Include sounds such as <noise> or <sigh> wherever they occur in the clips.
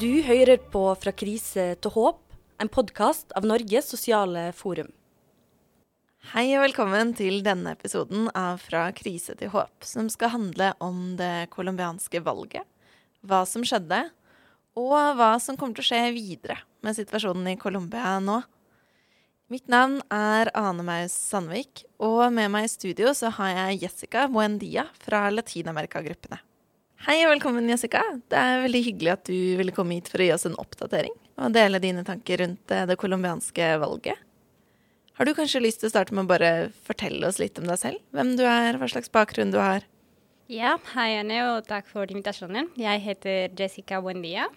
Du hører på Fra krise til håp, en podkast av Norges sosiale forum. Hei og velkommen til denne episoden av Fra krise til håp, som skal handle om det colombianske valget, hva som skjedde, og hva som kommer til å skje videre med situasjonen i Colombia nå. Mitt navn er Ane Maus Sandvik, og med meg i studio så har jeg Jessica Buendia fra Latin-Amerika-gruppene. Hei og velkommen, Jessica. Det er veldig hyggelig at du ville komme hit for å gi oss en oppdatering og dele dine tanker rundt eh, det colombianske valget. Har du kanskje lyst til å starte med å bare fortelle oss litt om deg selv? Hvem du er, hva slags bakgrunn du har? Ja, hei Anne, og takk for invitasjonen. Jeg heter Jessica Buendia,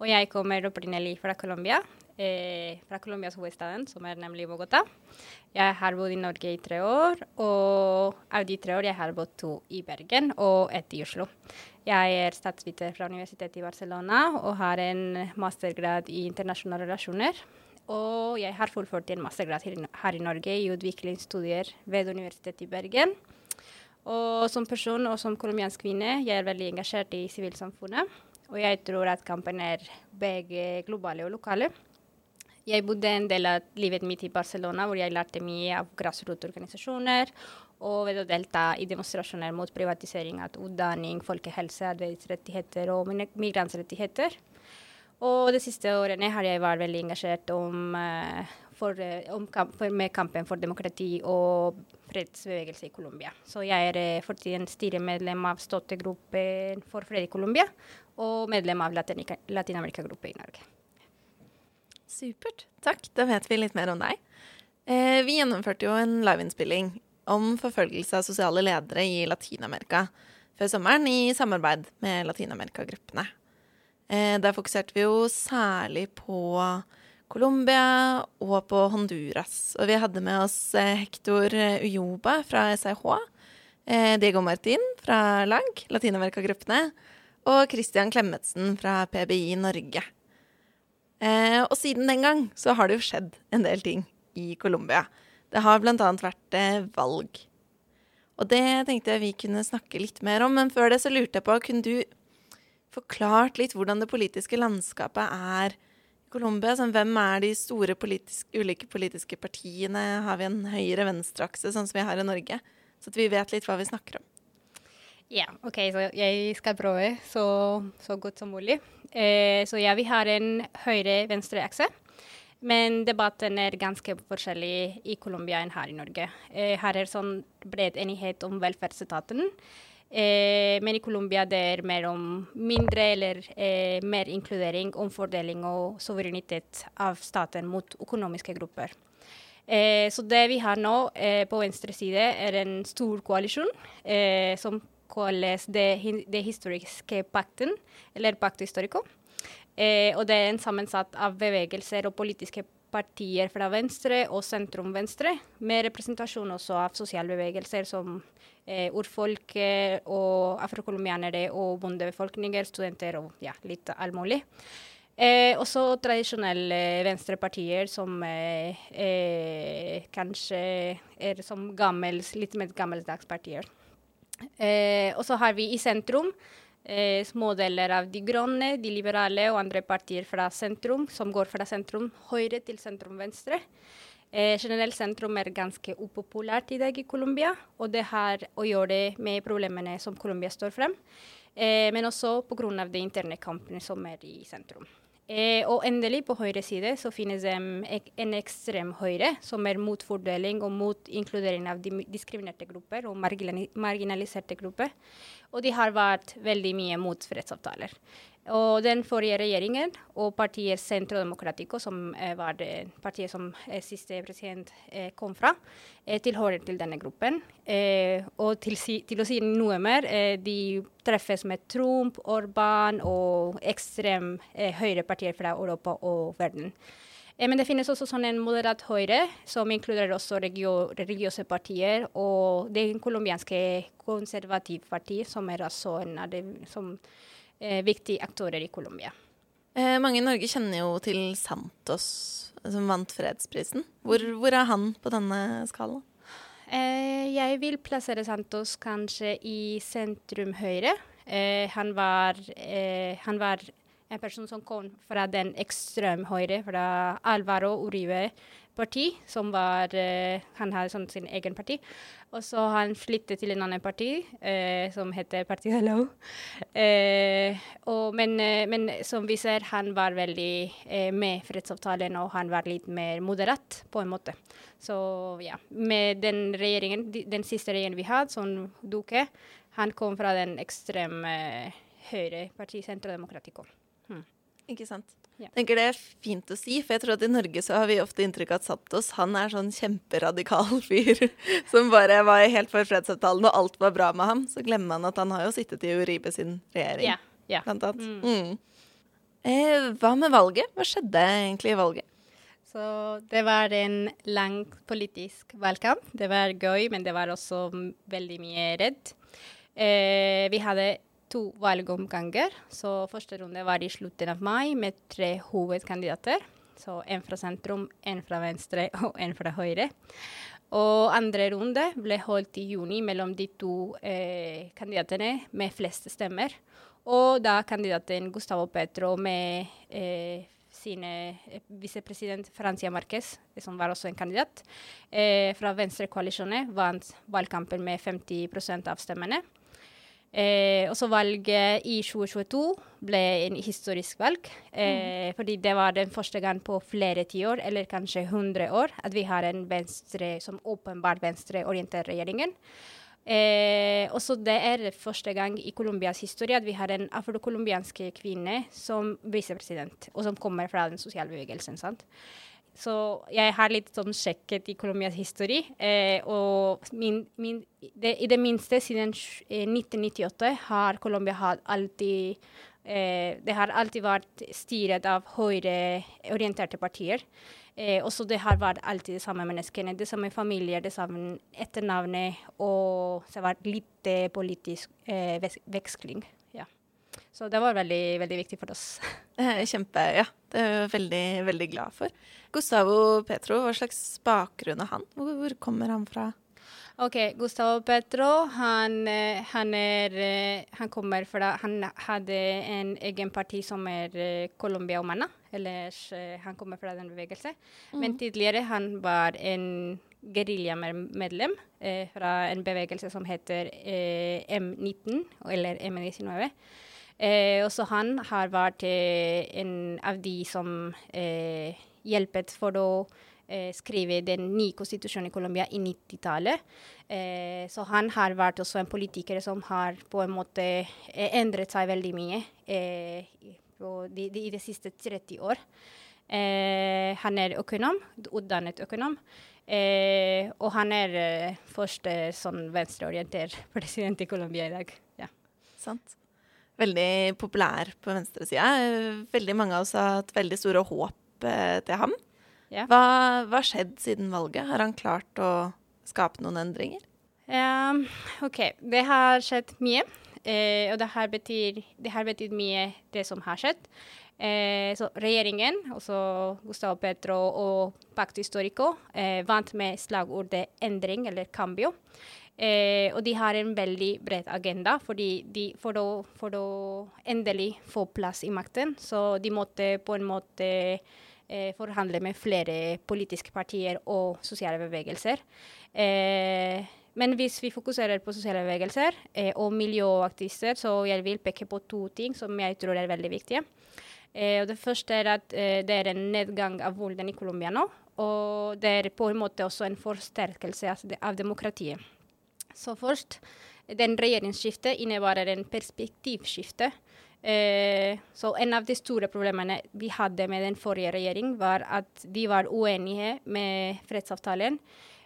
og jeg kommer opprinnelig fra Colombia. Eh, fra Colombias hovedstaden, som er nemlig Bogotá. Jeg har bodd i Norge i tre år, og av de tre år jeg har bodd to i Bergen og ett i Oslo. Jeg er statsviter fra Universitetet i Barcelona og har en mastergrad i internasjonale relasjoner. Og jeg har fullført en mastergrad her i Norge i utviklingsstudier ved Universitetet i Bergen. Og som person og som colombiansk kvinne jeg er veldig engasjert i sivilsamfunnet. Og jeg tror at kampen er begge globale og lokale. Jeg bodde en del av livet mitt i Barcelona, hvor jeg lærte mye av grasrotorganisasjoner og ved å delta i demonstrasjoner mot privatisering av utdanning, folkehelse, arbeidsrettigheter og migrantsrettigheter. Og de siste årene har jeg vært veldig engasjert om, uh, for, uh, om kamp, for, med kampen for demokrati og fredsbevegelse i Colombia. Så jeg er uh, for tiden styremedlem av støttegruppen for fred i Colombia og medlem av Latin-Amerika-gruppen i Norge. Supert. Takk. Da vet vi litt mer om deg. Eh, vi gjennomførte jo en liveinnspilling om forfølgelse av sosiale ledere i Latin-Amerika før sommeren i samarbeid med Latin-Amerika-gruppene. Eh, der fokuserte vi jo særlig på Colombia og på Honduras. Og vi hadde med oss eh, Hector Ujoba fra SIH, eh, Diego Martin fra LAG, Latin-Amerika-gruppene, og Christian Klemetsen fra PBI Norge. Og siden den gang så har det jo skjedd en del ting i Colombia. Det har bl.a. vært eh, valg. Og det tenkte jeg vi kunne snakke litt mer om, men før det så lurte jeg på, kunne du forklart litt hvordan det politiske landskapet er i Colombia? Sånn, hvem er de store politisk, ulike politiske partiene? Har vi en høyre-venstre-akse, sånn som vi har i Norge? Så at vi vet litt hva vi snakker om. Ja, OK, så jeg skal prøve så, så godt som mulig. Eh, så ja, vi har en høyre-venstre-akse. Men debatten er ganske forskjellig i Colombia enn her i Norge. Eh, her er sånn bred enighet om velferdsetaten. Eh, men i Colombia det er mer om mindre eller eh, mer inkludering, omfordeling og suverenitet av staten mot økonomiske grupper. Eh, så det vi har nå eh, på venstre side, er en stor koalisjon eh, som kalles det, det historiske pakten, eller Pacto Historico. Eh, og det er en sammensatt av bevegelser og politiske partier fra venstre og sentrum-venstre, med representasjon også av sosialbevegelser som eh, urfolk og afrocolombianere og bondebefolkninger, studenter og ja, litt allmulig. Eh, også tradisjonelle venstrepartier som eh, eh, kanskje er som gammels, litt mer gammeldagspartier. Eh, og så har vi i sentrum eh, smådeler av De grønne, De liberale og andre partier fra sentrum, som går fra sentrum høyre til sentrum venstre. Eh, generelt sentrum er ganske upopulært i dag i Colombia, og det har å gjøre med problemene som Colombia står frem, eh, men også pga. de interne kampene som er i sentrum. Eh, og endelig, på høyre side, så finnes det en ekstrem høyre, som er mot fordeling og mot inkludering av diskriminerte grupper og marginaliserte grupper. Og de har vært veldig mye mot fredsavtaler. Og den forrige regjeringen og partiet Centro Democratico, som eh, var det partiet som eh, siste president eh, kom fra, tilhører til denne gruppen. Og til, til, å si noe mer, de treffes med Trump, Orban og ekstrem høyrepartier fra Europa og verden. men det finnes også sånn en moderat høyre, som inkluderer også religiøse partier, og det colombianske konservativpartiet, som er altså en av de som viktige aktører i Colombia. Eh, mange i Norge kjenner jo til Santos, som vant fredsprisen. Hvor, hvor er han på denne skalaen? Eh, jeg vil plassere Santos kanskje i sentrum høyre. Eh, han, var, eh, han var en person som kom fra den ekstreme høyre, fra Alvaro Uribe parti, som var Han har sånn sin egen parti. Og så han flyttet til en annen parti, eh, som heter Parti Hello. Eh, og, men, men, som vi ser, han var veldig med fredsavtalen, og han var litt mer moderat, på en måte. Så ja. Med den regjeringen, den siste regjeringen vi hadde, som Duque, han kom fra den ekstreme høyre parti, Sentraldemokratico. Hmm. Ikke sant. Ja. tenker det er fint å si, for jeg tror at i Norge så har vi ofte inntrykk av at Santos han er sånn kjemperadikal <laughs> fyr som bare var helt for fredsavtalen, og alt var bra med ham. Så glemmer man at han har jo sittet i Uribe sin regjering, ja. Ja. blant annet. Mm. Mm. Eh, hva med valget? Hva skjedde egentlig i valget? Så det var en lang politisk valgkamp. Det var gøy, men det var også veldig mye redd. Eh, vi hadde to valgomganger. Så første runde var i slutten av mai med tre hovedkandidater. Så en fra sentrum, en fra venstre <laughs> og en fra høyre. Og andre runde ble holdt i juni mellom de to eh, kandidatene med flest stemmer. Og da kandidaten Gustavo Petro med eh, sin eh, visepresident Francia Marquez, som var også en kandidat, eh, fra Venstrekoalisjonen, vant valgkampen med 50 av stemmene. Eh, og så valget i 2022 ble en historisk valg. Eh, mm. Fordi det var den første gang på flere tiår, eller kanskje 100 år, at vi har en venstre som åpenbart venstreorientert regjeringen. Eh, også det er første gang i Colombias historie at vi har en afrocolombiansk kvinne som visepresident, og som kommer fra den sosiale bevegelsen. sant? Så jeg har litt sånn sjekket i Colombias historie. Eh, og min, min, det, i det minste siden 1998 eh, har Colombia alltid eh, Det har alltid vært styret av høyreorienterte partier. Eh, også det har vært alltid de samme menneskene, de samme familier, det samme etternavnet. Og så har det vært litt politisk eh, veksling. Så det var veldig, veldig viktig for oss. <laughs> Kjempe, ja. Det er jeg veldig, veldig glad for. Gustavo Petro, hva slags bakgrunn har han? Hvor, hvor kommer han fra? Ok, Gustavo Petro, han, eh, han, er, eh, han kommer fra Han hadde en egen parti som er eh, Colombia Humana. Ellers han kommer fra den bevegelsen. Mm. Men tidligere han var en geriljamedlem eh, fra en bevegelse som heter eh, M19, eller M19. Eh, også han har vært eh, en av de som eh, hjelpet for å eh, skrive den nye konstitusjonen i Colombia i 90-tallet. Eh, så han har vært også en politiker som har på en måte eh, endret seg veldig mye i de, de, de, siste 30 år. han er økonom, utdannet økonom. og han er første sånn venstreorientert president i Colombia i dag. Ja. Sant veldig populær på venstresida. Veldig mange av oss har hatt veldig store håp eh, til ham. Ja. Hva har skjedd siden valget? Har han klart å skape noen endringer? Um, OK. Det har skjedd mye. Eh, og det har, betyr, det har betydd mye, det som har skjedd. Eh, så regjeringen, også Gustavo Petro og Pacto Historico, eh, vant med slagordet 'endring', eller 'cambio'. Eh, og de har en veldig bred agenda fordi de, for, å, for, å, endelig få plass i makten. Så de måtte på en måte eh, forhandle med flere politiske partier og sosiale bevegelser. Eh, men hvis vi fokuserer på sosiale bevegelser eh, og miljøaktivister, så jeg vil peke på to ting som jeg tror er veldig viktige. Eh, det første er at eh, det er en nedgang av volden i Colombia nå. Og det er på en måte også en forsterkelse av demokratiet. Så først, den regjeringsskiftet innebærer en perspektivskifte. Eh, så en av de store problemene vi hadde med den forrige regjering, var at de var uenige med fredsavtalen.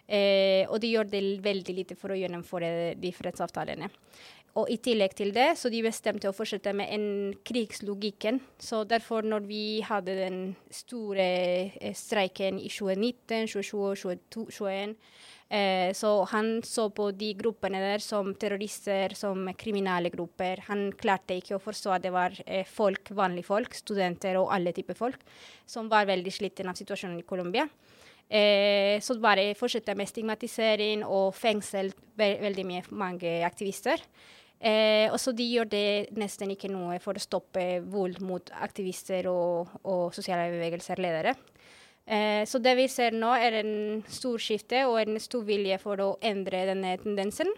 Eh, og de gjør det veldig lite for å gjennomføre de fredsavtalene. Og i tillegg til det, så de bestemte å fortsette med en krigslogikken. Så derfor, når vi hadde den store eh, streiken i 2019, 2020, og 2021 Eh, så han så på de gruppene der som terrorister, som kriminelle grupper. Han klarte ikke å forstå at det var eh, folk, vanlige folk, studenter og alle typer folk, som var veldig sliten av situasjonen i Colombia. Eh, så bare fortsette med stigmatisering og fengsel ve veldig mye mange aktivister. Eh, og så de gjør det nesten ikke noe for å stoppe vold mot aktivister og, og sosiale bevegelser, ledere. Eh, så det vi ser nå, er en stor skifte og en stor vilje for å endre denne tendensen.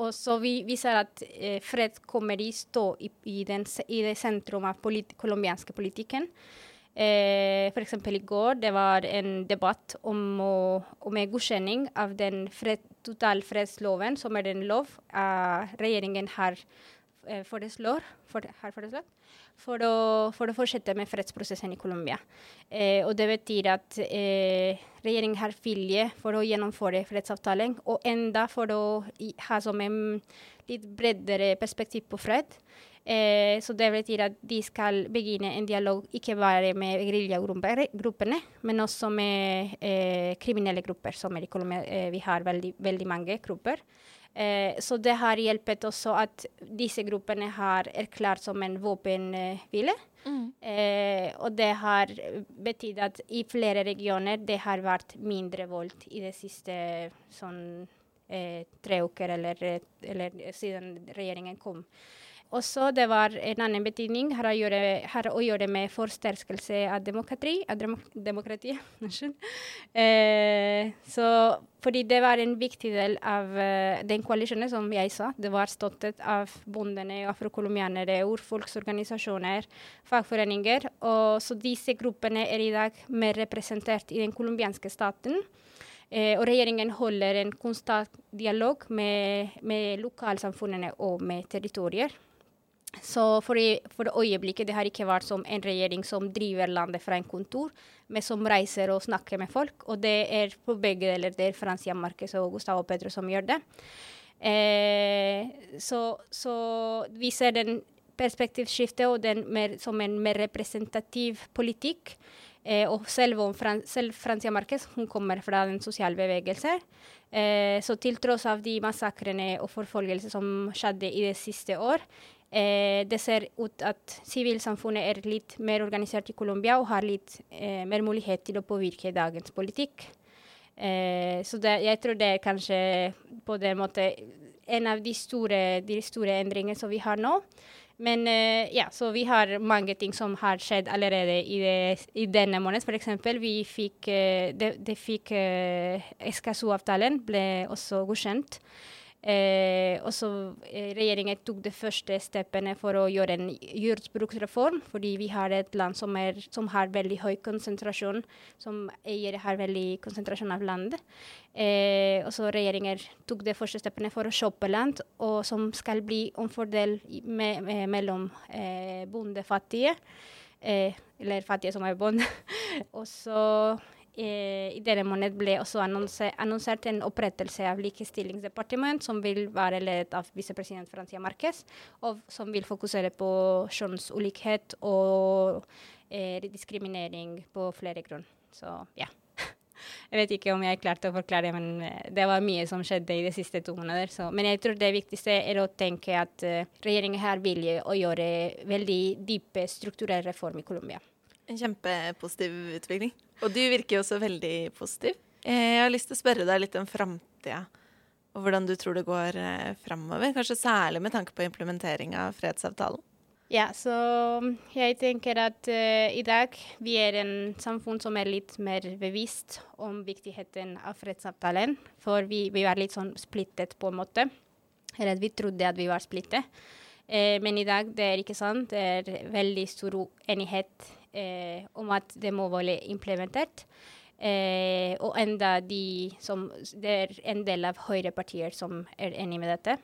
Og så vi, vi ser at eh, fred kommer i stå i, i, den, i det sentrum av polit, colombianske politikken. Eh, F.eks. i går det var en debatt om, om en godkjenning av den fred, totalfredsloven, som er den lov eh, regjeringen har eh, foreslår, for, foreslått for å, for å, fortsette med fredsprosessen i Colombia. Eh, og det betyr at eh, regjeringen har vilje for å gjennomføre fredsavtalen, og enda for å ha som en litt bredere perspektiv på fred. Eh, så det betyr at de skal begynne en dialog ikke bare med geriljagruppene, men også med eh, kriminelle grupper, som i Colombia. Eh, vi har veldig, veldig mange grupper. Eh, så det har hjulpet også at disse gruppene har erklært som en våpenhvile. Mm. Eh, og det har betydd at i flere regioner det har vært mindre vold i det siste sånn eh, tre uker, eller, eller siden regjeringen kom. Også det var en annen betydning har å gjøre, har å gjøre med forsterkelse av demokrati. Av demokrati <laughs> eh, så, fordi det var en viktig del av uh, den koalisjonen, som jeg sa. Det var støttet av bondene, afrokolombianere, urfolksorganisasjoner, fagforeninger. Og så disse gruppene er i dag mer representert i den colombianske staten. Eh, og regjeringen holder en konstant dialog med, med lokalsamfunnene og med territorier. Så for, i, for øyeblikket det har ikke vært som en regjering som driver landet fra en kontor, men som reiser og snakker med folk. Og det er på begge deler. Det er Francia Marquez og Gustavo Petro som gjør det. Eh, så, så, vi ser den perspektivskiftet og den mer, som en mer representativ politikk. Eh, og selv om Fran selv Francia Marquez hun kommer fra en sosial bevegelse, eh, så til tross av de massakrene og forfølgelser som skjedde i det siste år, Eh, det ser ut at sivilsamfunnet er litt mer organisert i Colombia og har litt eh, mer mulighet til å påvirke dagens politikk. Eh, så det, jeg tror det er kanskje på den måte en av de store, de store endringene som vi har nå. Men uh, ja, så vi har mange ting som har skjedd allerede i, det, i denne måneden. F.eks. vi fikk uh, det, de fikk uh, Escaso-avtalen ble også godkjent. Eh, også eh, Regjeringen tok de første steppene for å gjøre en jordbruksreform, fordi vi har et land som, er, som, har veldig høy konsentrasjon, som eier har veldig konsentrasjon av land. Eh, også Regjeringen tok de første steppene for å kjøpe land, og som skal bli omfordelt me me mellom eh, bondefattige, eh, eller fattige som er bonde. <laughs> og så Eh, I denne måned ble også annonsert en opprettelse av likestillingsdepartement, som vil være ledet av visepresident Francia Marquez, og som vil fokusere på kjønnsulikhet og eh, diskriminering på flere grunn. Så ja. <laughs> Jeg vet ikke om jeg klarte å forklare, men eh, det var mye som skjedde i de siste to måneder. Så. Men jeg tror det viktigste er å tenke at uh, regjeringen har vilje å gjøre veldig dype strukturelle reformer i Colombia. En kjempepositiv utvikling. Og du virker jo også veldig positiv. Eh, jeg har lyst til å spørre deg litt om framtida. Og hvordan du tror det går eh, framover. Kanskje særlig med tanke på implementering av fredsavtalen. Ja, så jeg tenker at uh, i dag vi er en samfunn som er litt mer bevisst om viktigheten av fredsavtalen. For vi, vi var litt sånn splittet på en måte. Eller vi trodde at vi var splittet. Eh, men i dag det er ikke sant. Det er veldig stor enighet eh, om at det må være implementert. Eh, og enda de som Det er en del av høyrepartier som er enig med dette.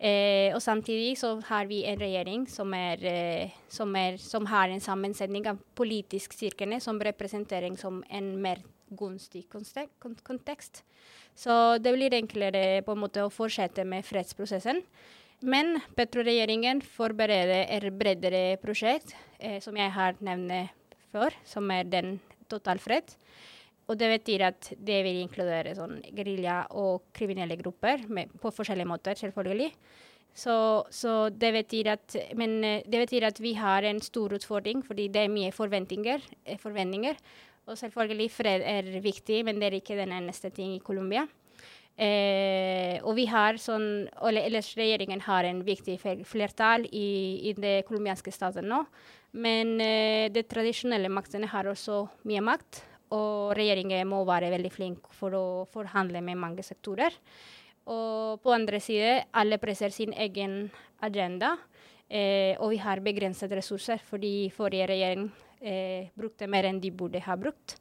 Eh, og samtidig så har vi en regjering som, er, eh, som, er, som har en sammensetning av politisk styrkene som representerer som en mer gunstig kontekst. Så det blir enklere på en måte å fortsette med fredsprosessen. Men Petro-regjeringen forbereder et bredere prosjekt, eh, som jeg har nevnt før, som er den totalfred. Og det betyr at det vil inkludere sånn gerilja og kriminelle grupper med, på forskjellige måter, selvfølgelig. Så, så, det, betyr at, men eh, det betyr at vi har en stor utfordring, fordi det er mye forventninger. Eh, forventninger. Og selvfølgelig fred er viktig, men det er ikke den eneste ting i Colombia. Eh, og vi har sånn, eller regjeringen har en viktig flertall i, i det colombianske staten nå. Men eh, de tradisjonelle maktene har også mye makt. Og regjeringen må være veldig flink for å forhandle med mange sektorer. Og på andre side, alle presser sin egen agenda. Eh, og vi har begrenset ressurser, fordi forrige regjering eh, brukte mer enn de burde ha brukt.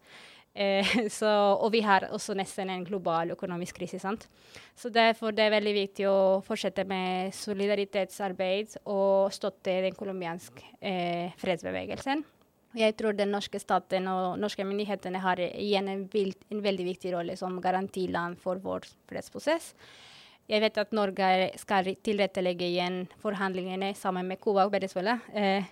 Eh, <laughs> så, og vi har også nesten en global økonomisk krise. sant? Så derfor det er veldig viktig å fortsette med solidaritetsarbeid og støtte den colombianske eh, fredsbevegelsen. Jeg tror den norske staten og norske myndighetene har igjen en, en veldig viktig rolle som garantiland for vår fredsprosess. Jeg vet at Norge skal tilrettelegge igjen forhandlingene sammen med Cuba og Venezuela. Eh,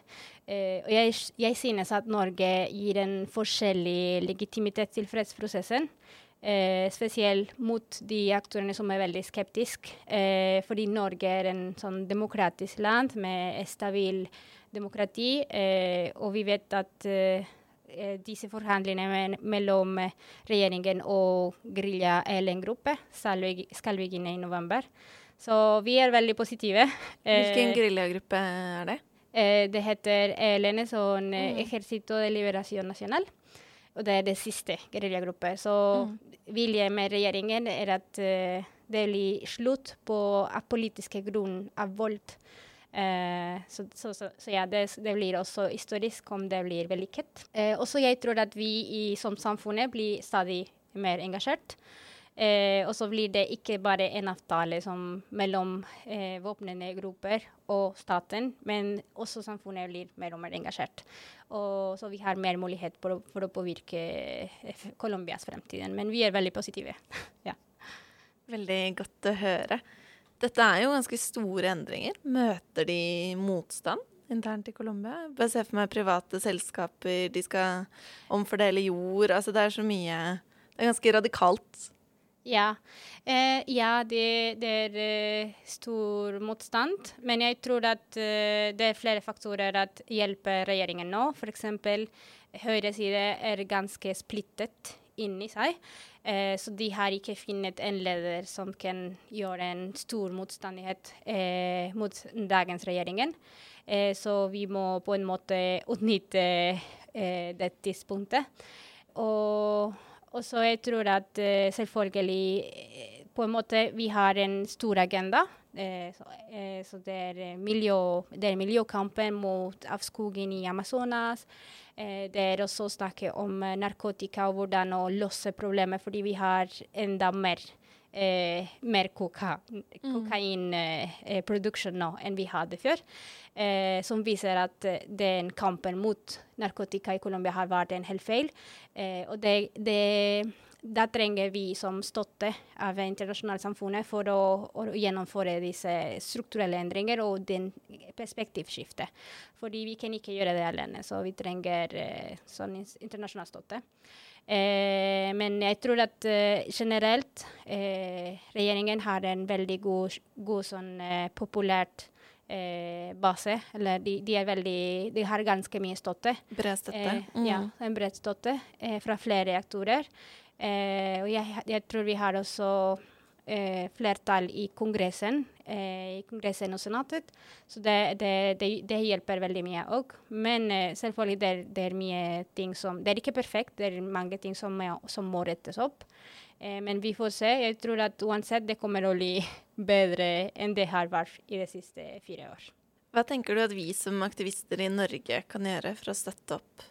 eh, og jeg, jeg, synes at Norge gir en forskjellig legitimitet til fredsprosessen. Eh, spesielt mot de aktørene som er veldig skeptiske. Eh, fordi Norge er en sånn demokratisk land med stabil demokrati, eh, og vi vet at eh, disse forhandlingene mellom eh, regjeringen og gerilja ELN-gruppe skal begynne i november. Så vi er veldig positive. Hvilken eh, geriljagruppe er det? det heter ELN, sånn mm. Ejército de Liberación Nacional. Og det er det siste geriljagruppen. Så mm. viljen med regjeringen er at det blir slutt på politiske grunn av vold. Eh, så, så, så, så, ja, det, det, blir også historisk om det blir vellykket. Eh, også jeg tror at vi i, som samfunnet blir stadig mer engasjert. Eh, og så blir det ikke bare en avtale som, mellom eh, våpnende grupper og staten, men også samfunnet blir mer og mer engasjert. Og så vi har mer mulighet for, for å påvirke eh, Colombias fremtid. Men vi er veldig positive. <laughs> ja. Veldig godt å høre. Dette er jo ganske store endringer. Møter de motstand internt i Colombia? Bare se for meg private selskaper, de skal omfordele jord. Altså det er så mye Det er ganske radikalt. Ja, eh, ja det, det, er uh, stor motstand. Men jeg tror at uh, det er flere faktorer som hjelper regjeringen nå. F.eks. høyresiden er ganske splittet inni seg. Eh, så de har ikke funnet en leder som kan gjøre en stor motstandighet eh, mot dagens regjeringen. Eh, så vi må på en måte utnytte eh, det tidspunktet. Og, og så jeg tror at eh, selvfølgelig eh, på en måte vi har en stor agenda. Så, så, det er, miljø, det er miljøkampen mot avskoging i Amazonas. Eh, det er også snakke om eh, narkotika og hvordan å løse problemet, fordi vi har enda mer, eh, mer koka, kokainproduksjon mm. nå enn vi hadde før. Eh, som viser at den kampen mot narkotika i Colombia har vært en helt feil. Eh, og det, det da trenger vi som støtte av det internasjonale samfunnet for å, å, gjennomføre disse strukturelle endringer og den perspektivskiftet. Fordi vi kan ikke gjøre det alene, så vi trenger eh, sånn internasjonal støtte. Eh, men jeg tror at eh, generelt eh, regjeringen har en veldig god, god sånn eh, populært Eh, base. Eller de, de, veldig, de, har ganske mye støtte. Bred støtte. Mm. Ja, en bred støtte fra flere aktorer. Eh, og jeg, jeg, tror vi har også eh, flertall i Kongressen, eh, i Kongressen og Senatet. Så det, det, det, det hjelper veldig mye òg. Men eh, selvfølgelig det, det er mye ting som Det er ikke perfekt, det er mange ting som, som må rettes opp. Eh, men vi får se. Jeg tror at uansett det kommer å bli <laughs> bedre enn det har vært i de siste fire år. Hva tenker du at vi som aktivister i Norge kan gjøre for å støtte opp?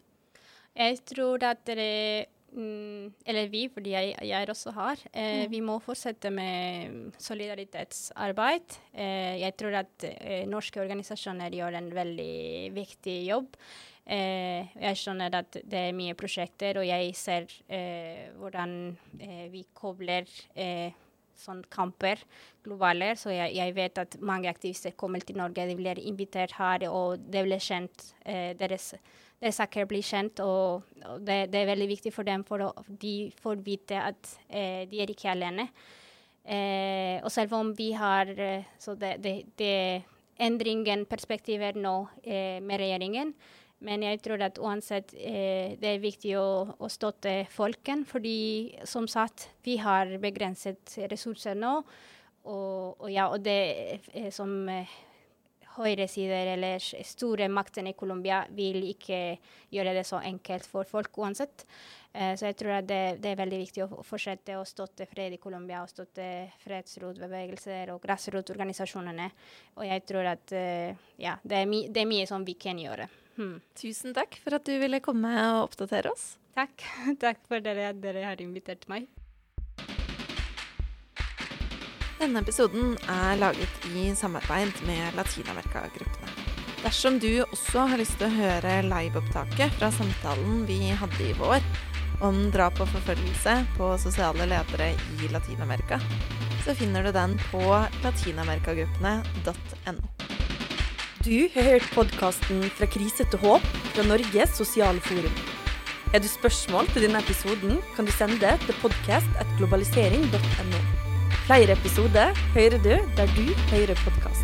Jeg tror at det Mm, eller vi, fordi jeg, jeg også har. Eh, mm. Vi må fortsette med solidaritetsarbeid. Eh, jeg tror at eh, norske organisasjoner gjør en veldig viktig jobb. Eh, jeg skjønner at det er mye prosjekter, og jeg ser eh, hvordan eh, vi kobler sånne kamper globale. Så jeg, jeg, vet at mange aktivister kommer til Norge, de blir invitert her, og det blir kjent deres det saker blir kjent, og det, det, er veldig viktig for dem, for å, de får vite at eh, de er ikke alene. Eh, og selv om vi har eh, så det, det, det endringen perspektiver nå eh, med regjeringen, Men jeg tror at uansett eh, det er viktig å, å støtte folken, fordi som sagt, vi har begrenset ressurser nå. Og, og ja, og det eh, som eh, høyresider eller store makten i Colombia vil ikke gjøre det så enkelt for folk uansett. Eh, så jeg tror at det, det er veldig viktig å fortsette å støtte fred i Colombia og støtte fredsrådbevegelser og grasrotorganisasjonene. Og jeg tror at eh, ja, det er, det er mye som vi kan gjøre. Hmm. Tusen takk for at du ville komme og oppdatere oss. Takk. <laughs> Takk for dere, at dere har invitert meg. Denne episoden er laget i samarbeid med Latinamerikagruppene. Dersom du også har lyst til å høre liveopptaket fra samtalen vi hadde i vår om drap og forfølgelse på sosiale ledere i Latin-Amerika, så finner du den på latinamerikagruppene.no. Du har hørt podkasten 'Fra krise til håp' fra Norges sosiale forum. Er du spørsmål til denne episoden, kan du sende til podcast.globalisering.no. Flere episoder hører du der du hører podkast.